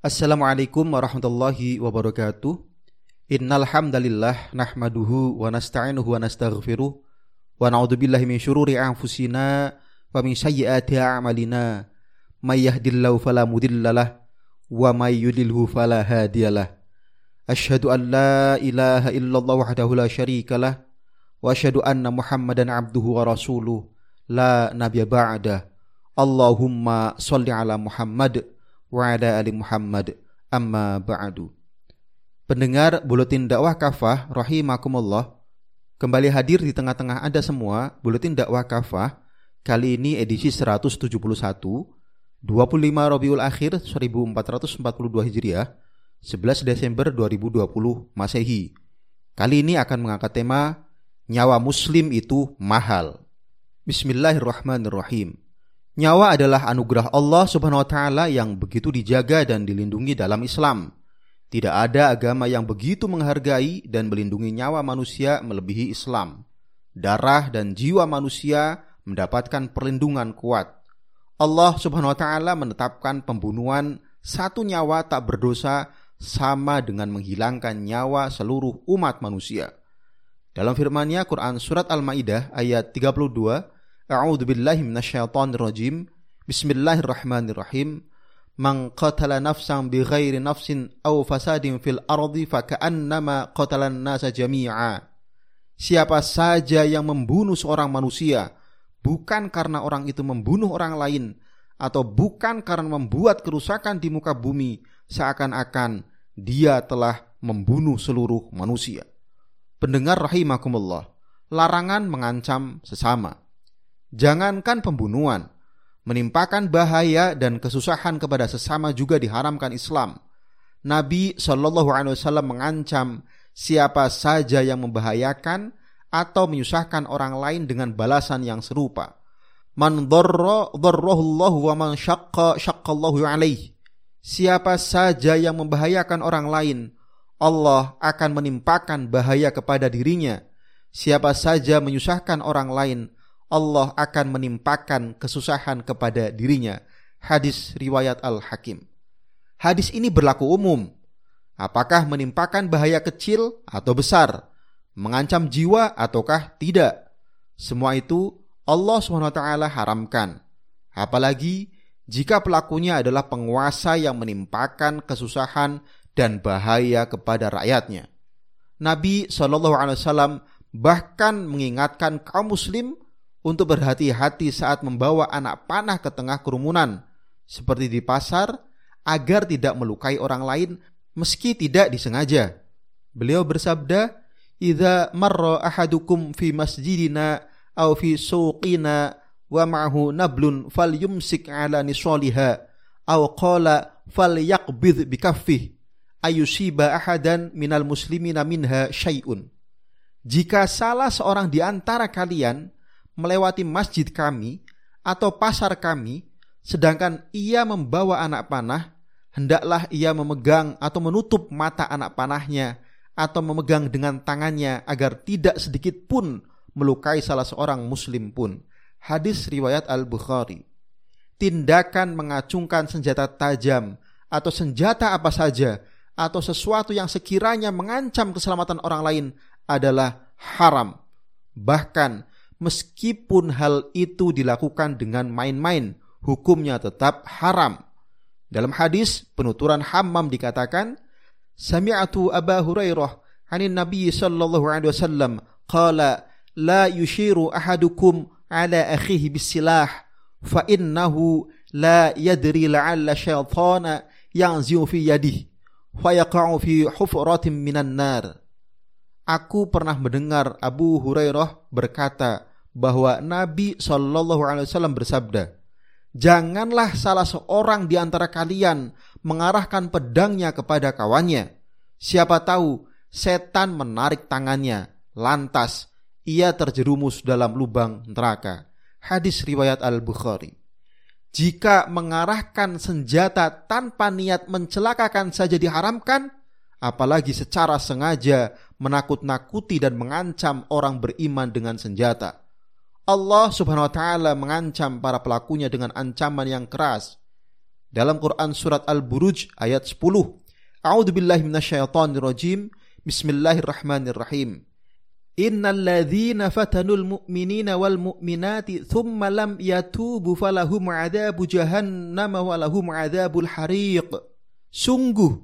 Assalamualaikum warahmatullahi wabarakatuh. Innal hamdalillah nahmaduhu wa nasta'inuhu wa nastaghfiruh wa na'udzubillahi min syururi anfusina wa min sayyiati a'malina. May yahdihillahu fala mudhillalah wa may yudlilhu fala hadiyalah. Asyhadu an la ilaha illallah wahdahu la syarikalah wa asyhadu anna Muhammadan abduhu wa rasuluh la nabiyya ba'da. Allahumma shalli ala Muhammad wa ala ali Muhammad amma ba'du. Pendengar Buletin Dakwah Kafah rahimakumullah, kembali hadir di tengah-tengah Anda semua Buletin Dakwah Kafah kali ini edisi 171 25 Rabiul Akhir 1442 Hijriah 11 Desember 2020 Masehi. Kali ini akan mengangkat tema nyawa muslim itu mahal. Bismillahirrahmanirrahim. Nyawa adalah anugerah Allah Subhanahu wa taala yang begitu dijaga dan dilindungi dalam Islam. Tidak ada agama yang begitu menghargai dan melindungi nyawa manusia melebihi Islam. Darah dan jiwa manusia mendapatkan perlindungan kuat. Allah Subhanahu wa taala menetapkan pembunuhan satu nyawa tak berdosa sama dengan menghilangkan nyawa seluruh umat manusia. Dalam firman-Nya Quran surat Al-Maidah ayat 32 A'udzu billahi minasyaitonir rajim. Bismillahirrahmanirrahim. Man qatala nafsan bighairi nafsin aw fasadin fil ardi faka'annama qatalan nasa jami'a. Siapa saja yang membunuh seorang manusia bukan karena orang itu membunuh orang lain atau bukan karena membuat kerusakan di muka bumi seakan-akan dia telah membunuh seluruh manusia. Pendengar rahimakumullah, larangan mengancam sesama. Jangankan pembunuhan, menimpakan bahaya dan kesusahan kepada sesama juga diharamkan Islam. Nabi Shallallahu Alaihi Wasallam mengancam siapa saja yang membahayakan atau menyusahkan orang lain dengan balasan yang serupa. Man wa man syaqqa syaqqallahu alaih. Siapa saja yang membahayakan orang lain, Allah akan menimpakan bahaya kepada dirinya. Siapa saja menyusahkan orang lain, Allah akan menimpakan kesusahan kepada dirinya. Hadis riwayat Al-Hakim. Hadis ini berlaku umum. Apakah menimpakan bahaya kecil atau besar? Mengancam jiwa ataukah tidak? Semua itu Allah SWT haramkan. Apalagi jika pelakunya adalah penguasa yang menimpakan kesusahan dan bahaya kepada rakyatnya. Nabi SAW bahkan mengingatkan kaum muslim untuk berhati-hati saat membawa anak panah ke tengah kerumunan, seperti di pasar, agar tidak melukai orang lain meski tidak disengaja. Beliau bersabda, "Idza marra ahadukum fi masjidina aw fi suqina wa ma'hu nablun falyumsik ala nisaliha aw qala falyaqbid bi kaffih ayusiba ahadan minal muslimina minha syai'un." Jika salah seorang di antara kalian melewati masjid kami atau pasar kami, sedangkan ia membawa anak panah, hendaklah ia memegang atau menutup mata anak panahnya atau memegang dengan tangannya agar tidak sedikit pun melukai salah seorang muslim pun. Hadis riwayat Al-Bukhari. Tindakan mengacungkan senjata tajam atau senjata apa saja atau sesuatu yang sekiranya mengancam keselamatan orang lain adalah haram. Bahkan meskipun hal itu dilakukan dengan main-main, hukumnya tetap haram. Dalam hadis penuturan hammam dikatakan, Sami'atu Aba Hurairah anin Nabi sallallahu alaihi wasallam qala la yushiru ahadukum ala akhihi bisilah fa innahu la yadri la'alla syaitana yanzi'u fi yadihi fa yaqa'u fi hufratin minan nar. Aku pernah mendengar Abu Hurairah berkata, bahwa Nabi Shallallahu Alaihi Wasallam bersabda, janganlah salah seorang di antara kalian mengarahkan pedangnya kepada kawannya. Siapa tahu setan menarik tangannya, lantas ia terjerumus dalam lubang neraka. Hadis riwayat Al-Bukhari. Jika mengarahkan senjata tanpa niat mencelakakan saja diharamkan, apalagi secara sengaja menakut-nakuti dan mengancam orang beriman dengan senjata. Allah Subhanahu wa taala mengancam para pelakunya dengan ancaman yang keras. dalam Quran surat Al-Buruj ayat 10. A'udzu billahi minasyaitonir rajim. Bismillahirrahmanirrahim. Innal ladzina fatanul mu'minina wal mu'minati thumma lam yatubu falahum 'adzabu jahannam wa lahum 'adzabul hariq. Sungguh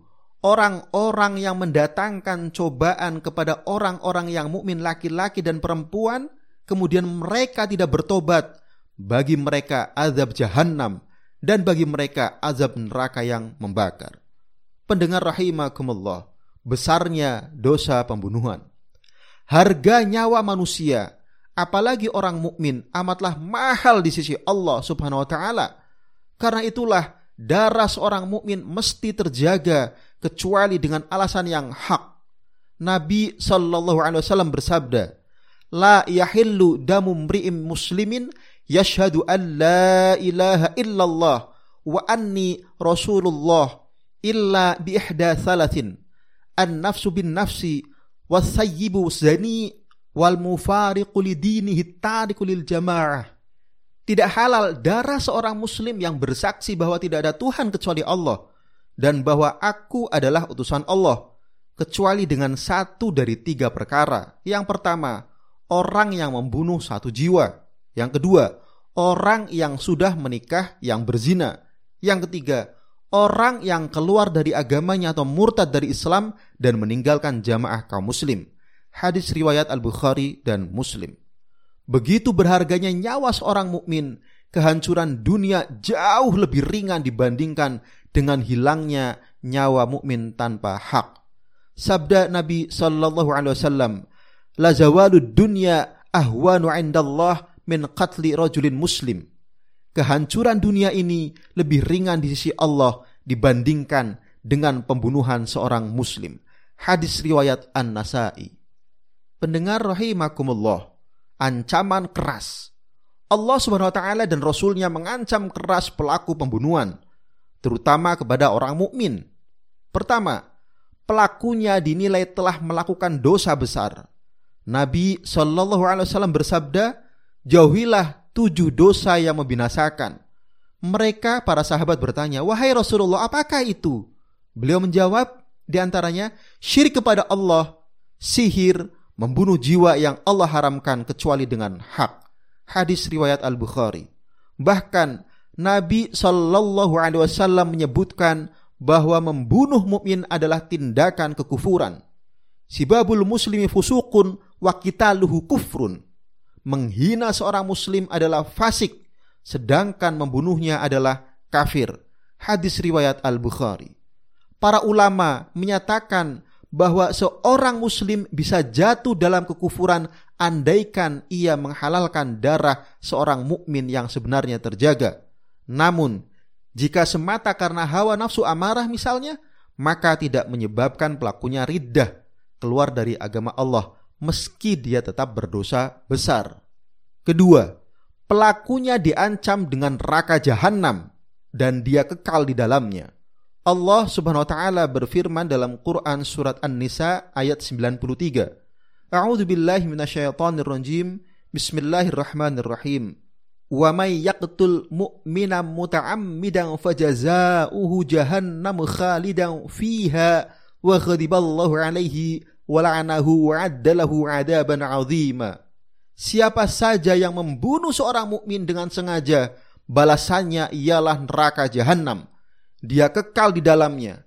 orang-orang yang mendatangkan cobaan kepada orang-orang yang mukmin laki-laki dan perempuan kemudian mereka tidak bertobat bagi mereka azab jahanam dan bagi mereka azab neraka yang membakar. Pendengar rahimakumullah, besarnya dosa pembunuhan. Harga nyawa manusia, apalagi orang mukmin, amatlah mahal di sisi Allah Subhanahu wa taala. Karena itulah darah seorang mukmin mesti terjaga kecuali dengan alasan yang hak. Nabi Shallallahu alaihi wasallam bersabda, "La yahillu damu mri'im muslimin yashhadu an la ilaha illallah wa anni rasulullah illa bi ihda thalathin an nafsu bin nafsi wasayyibu zani wal mufariqu lidinihi tariku lil jamaah tidak halal darah seorang muslim yang bersaksi bahwa tidak ada Tuhan kecuali Allah dan bahwa aku adalah utusan Allah kecuali dengan satu dari tiga perkara. Yang pertama, orang yang membunuh satu jiwa. Yang kedua, orang yang sudah menikah yang berzina. Yang ketiga, orang yang keluar dari agamanya atau murtad dari Islam dan meninggalkan jamaah kaum muslim. Hadis riwayat Al-Bukhari dan Muslim. Begitu berharganya nyawa seorang mukmin, kehancuran dunia jauh lebih ringan dibandingkan dengan hilangnya nyawa mukmin tanpa hak. Sabda Nabi sallallahu alaihi wasallam, "La zawalud dunya ahwanu 'indallah min qatli rajulin muslim. Kehancuran dunia ini lebih ringan di sisi Allah dibandingkan dengan pembunuhan seorang muslim. Hadis riwayat An-Nasai. Pendengar rahimakumullah, ancaman keras. Allah Subhanahu wa taala dan rasulnya mengancam keras pelaku pembunuhan, terutama kepada orang mukmin. Pertama, pelakunya dinilai telah melakukan dosa besar. Nabi Shallallahu alaihi wasallam bersabda, jauhilah tujuh dosa yang membinasakan. Mereka para sahabat bertanya, "Wahai Rasulullah, apakah itu?" Beliau menjawab, di antaranya syirik kepada Allah, sihir, membunuh jiwa yang Allah haramkan kecuali dengan hak. Hadis riwayat Al-Bukhari. Bahkan Nabi Shallallahu alaihi wasallam menyebutkan bahwa membunuh mukmin adalah tindakan kekufuran. Sibabul muslimi fusukun wa qitaluhu kufrun menghina seorang muslim adalah fasik, sedangkan membunuhnya adalah kafir. Hadis riwayat Al-Bukhari. Para ulama menyatakan bahwa seorang muslim bisa jatuh dalam kekufuran andaikan ia menghalalkan darah seorang mukmin yang sebenarnya terjaga. Namun, jika semata karena hawa nafsu amarah misalnya, maka tidak menyebabkan pelakunya riddah keluar dari agama Allah meski dia tetap berdosa besar. Kedua, pelakunya diancam dengan neraka jahanam dan dia kekal di dalamnya. Allah Subhanahu wa taala berfirman dalam Quran surat An-Nisa ayat 93. A'udzu billahi minasyaitonir rajim. Bismillahirrahmanirrahim. Wa may yaqtul mu'mina muta'ammidan fajazaohu jahannam khalidan fiha wa ghadiballahu alaihi wa'addalahu 'adaban 'azima. Siapa saja yang membunuh seorang mukmin dengan sengaja, balasannya ialah neraka jahanam. Dia kekal di dalamnya.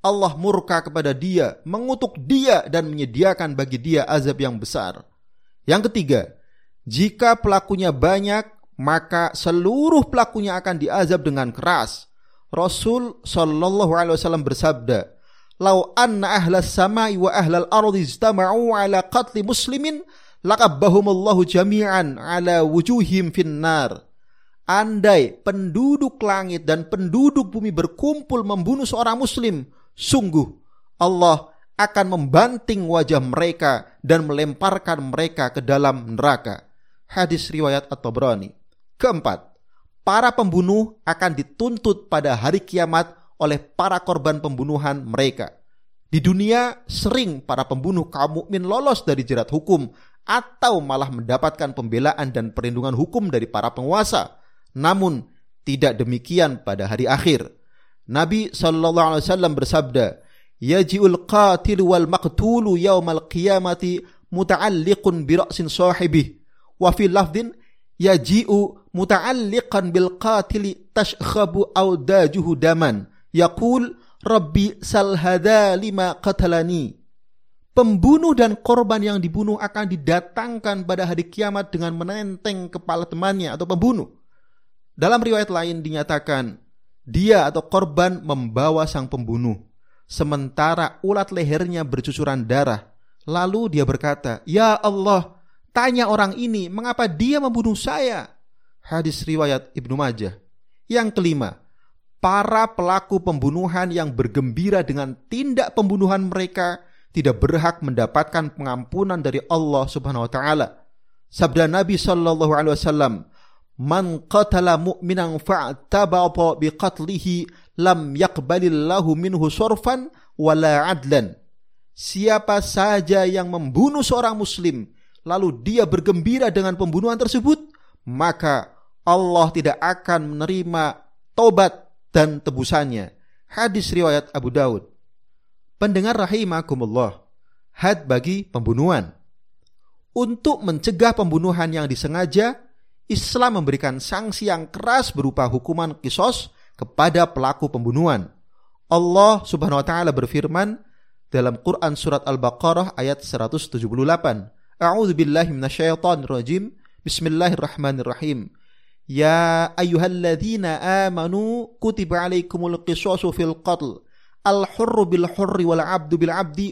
Allah murka kepada dia, mengutuk dia dan menyediakan bagi dia azab yang besar. Yang ketiga, jika pelakunya banyak, maka seluruh pelakunya akan diazab dengan keras. Rasul Shallallahu Alaihi Wasallam bersabda, "Lau anna ahlas samai wa ahlal ardi istama'u ala qatli muslimin laqabbahumullahu jami'an ala wujuhim finnar. Andai penduduk langit dan penduduk bumi berkumpul membunuh seorang muslim, sungguh Allah akan membanting wajah mereka dan melemparkan mereka ke dalam neraka. Hadis riwayat At-Tabrani. Keempat, para pembunuh akan dituntut pada hari kiamat oleh para korban pembunuhan mereka. Di dunia sering para pembunuh kaum mukmin lolos dari jerat hukum atau malah mendapatkan pembelaan dan perlindungan hukum dari para penguasa. Namun, Tidak demikian pada hari akhir. Nabi sallallahu alaihi wasallam bersabda, "Yaji'ul qatil wal maqtulu yaumal qiyamati muta'alliqun bi ra'sin sahibih." Wa fi lafdhin yaji'u muta'alliqan bil qatili tashkhabu awdajuhu daman. Yaqul, "Rabbi sal hadha lima qatalani." Pembunuh dan korban yang dibunuh akan didatangkan pada hari kiamat dengan menenteng kepala temannya atau pembunuh. Dalam riwayat lain dinyatakan, dia atau korban membawa sang pembunuh. Sementara ulat lehernya bercucuran darah. Lalu dia berkata, Ya Allah, tanya orang ini mengapa dia membunuh saya. Hadis riwayat Ibnu Majah. Yang kelima, para pelaku pembunuhan yang bergembira dengan tindak pembunuhan mereka tidak berhak mendapatkan pengampunan dari Allah Subhanahu wa taala. Sabda Nabi sallallahu alaihi wasallam, "Man qatala mu'minan fa'tabata biqatlihi lam yaqbalillahu minhu sorfan wala adlan." Siapa saja yang membunuh seorang muslim lalu dia bergembira dengan pembunuhan tersebut, maka Allah tidak akan menerima tobat dan tebusannya. Hadis riwayat Abu Daud. Pendengar rahimakumullah, had bagi pembunuhan. Untuk mencegah pembunuhan yang disengaja, Islam memberikan sanksi yang keras berupa hukuman kisos kepada pelaku pembunuhan. Allah Subhanahu wa taala berfirman dalam Quran surat Al-Baqarah ayat 178. A'udzu billahi. Bismillahirrahmanirrahim. Ya ayyuhalladzina amanu kutiba alaikumul qisasu fil qatl al hurru bil hurri wal abdu bil abdi.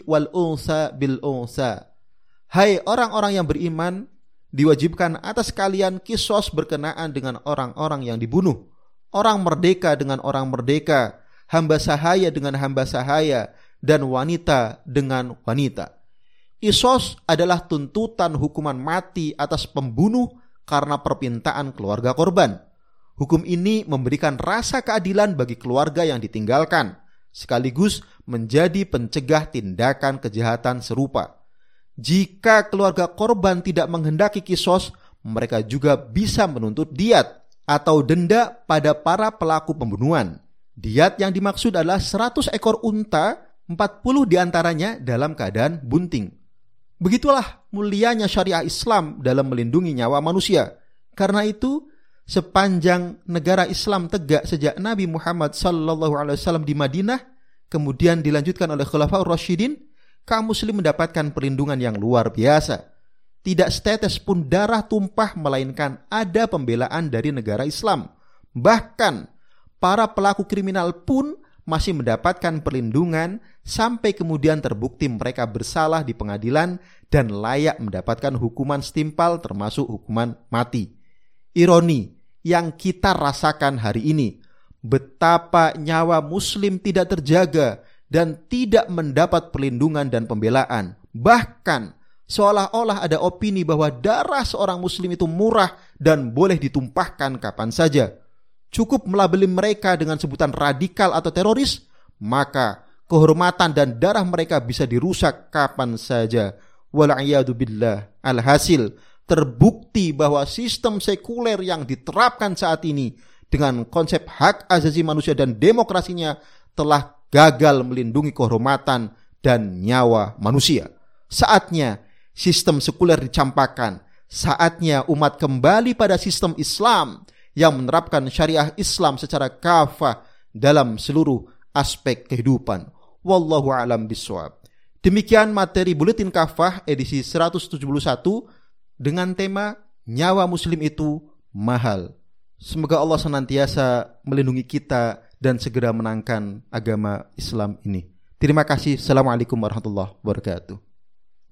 Hai orang-orang yang beriman, diwajibkan atas kalian kisos berkenaan dengan orang-orang yang dibunuh, orang merdeka dengan orang merdeka, hamba sahaya dengan hamba sahaya, dan wanita dengan wanita. Kisos adalah tuntutan hukuman mati atas pembunuh karena perpintaan keluarga korban. Hukum ini memberikan rasa keadilan bagi keluarga yang ditinggalkan sekaligus menjadi pencegah tindakan kejahatan serupa. Jika keluarga korban tidak menghendaki kisos, mereka juga bisa menuntut diat atau denda pada para pelaku pembunuhan. Diat yang dimaksud adalah 100 ekor unta, 40 di antaranya dalam keadaan bunting. Begitulah mulianya syariah Islam dalam melindungi nyawa manusia. Karena itu, sepanjang negara Islam tegak sejak Nabi Muhammad SAW di Madinah, kemudian dilanjutkan oleh Khulafaur Rasyidin, kaum muslim mendapatkan perlindungan yang luar biasa. Tidak setetes pun darah tumpah melainkan ada pembelaan dari negara Islam. Bahkan para pelaku kriminal pun masih mendapatkan perlindungan sampai kemudian terbukti mereka bersalah di pengadilan dan layak mendapatkan hukuman setimpal termasuk hukuman mati ironi yang kita rasakan hari ini. Betapa nyawa muslim tidak terjaga dan tidak mendapat perlindungan dan pembelaan. Bahkan seolah-olah ada opini bahwa darah seorang muslim itu murah dan boleh ditumpahkan kapan saja. Cukup melabeli mereka dengan sebutan radikal atau teroris, maka kehormatan dan darah mereka bisa dirusak kapan saja. Wal'iyadu billah. Alhasil, terbukti bahwa sistem sekuler yang diterapkan saat ini dengan konsep hak asasi manusia dan demokrasinya telah gagal melindungi kehormatan dan nyawa manusia. Saatnya sistem sekuler dicampakkan. Saatnya umat kembali pada sistem Islam yang menerapkan syariah Islam secara kafah dalam seluruh aspek kehidupan. Wallahu alam biswab. Demikian materi buletin kafah edisi 171 dengan tema nyawa muslim itu mahal. Semoga Allah senantiasa melindungi kita dan segera menangkan agama Islam ini. Terima kasih. Assalamualaikum warahmatullahi wabarakatuh.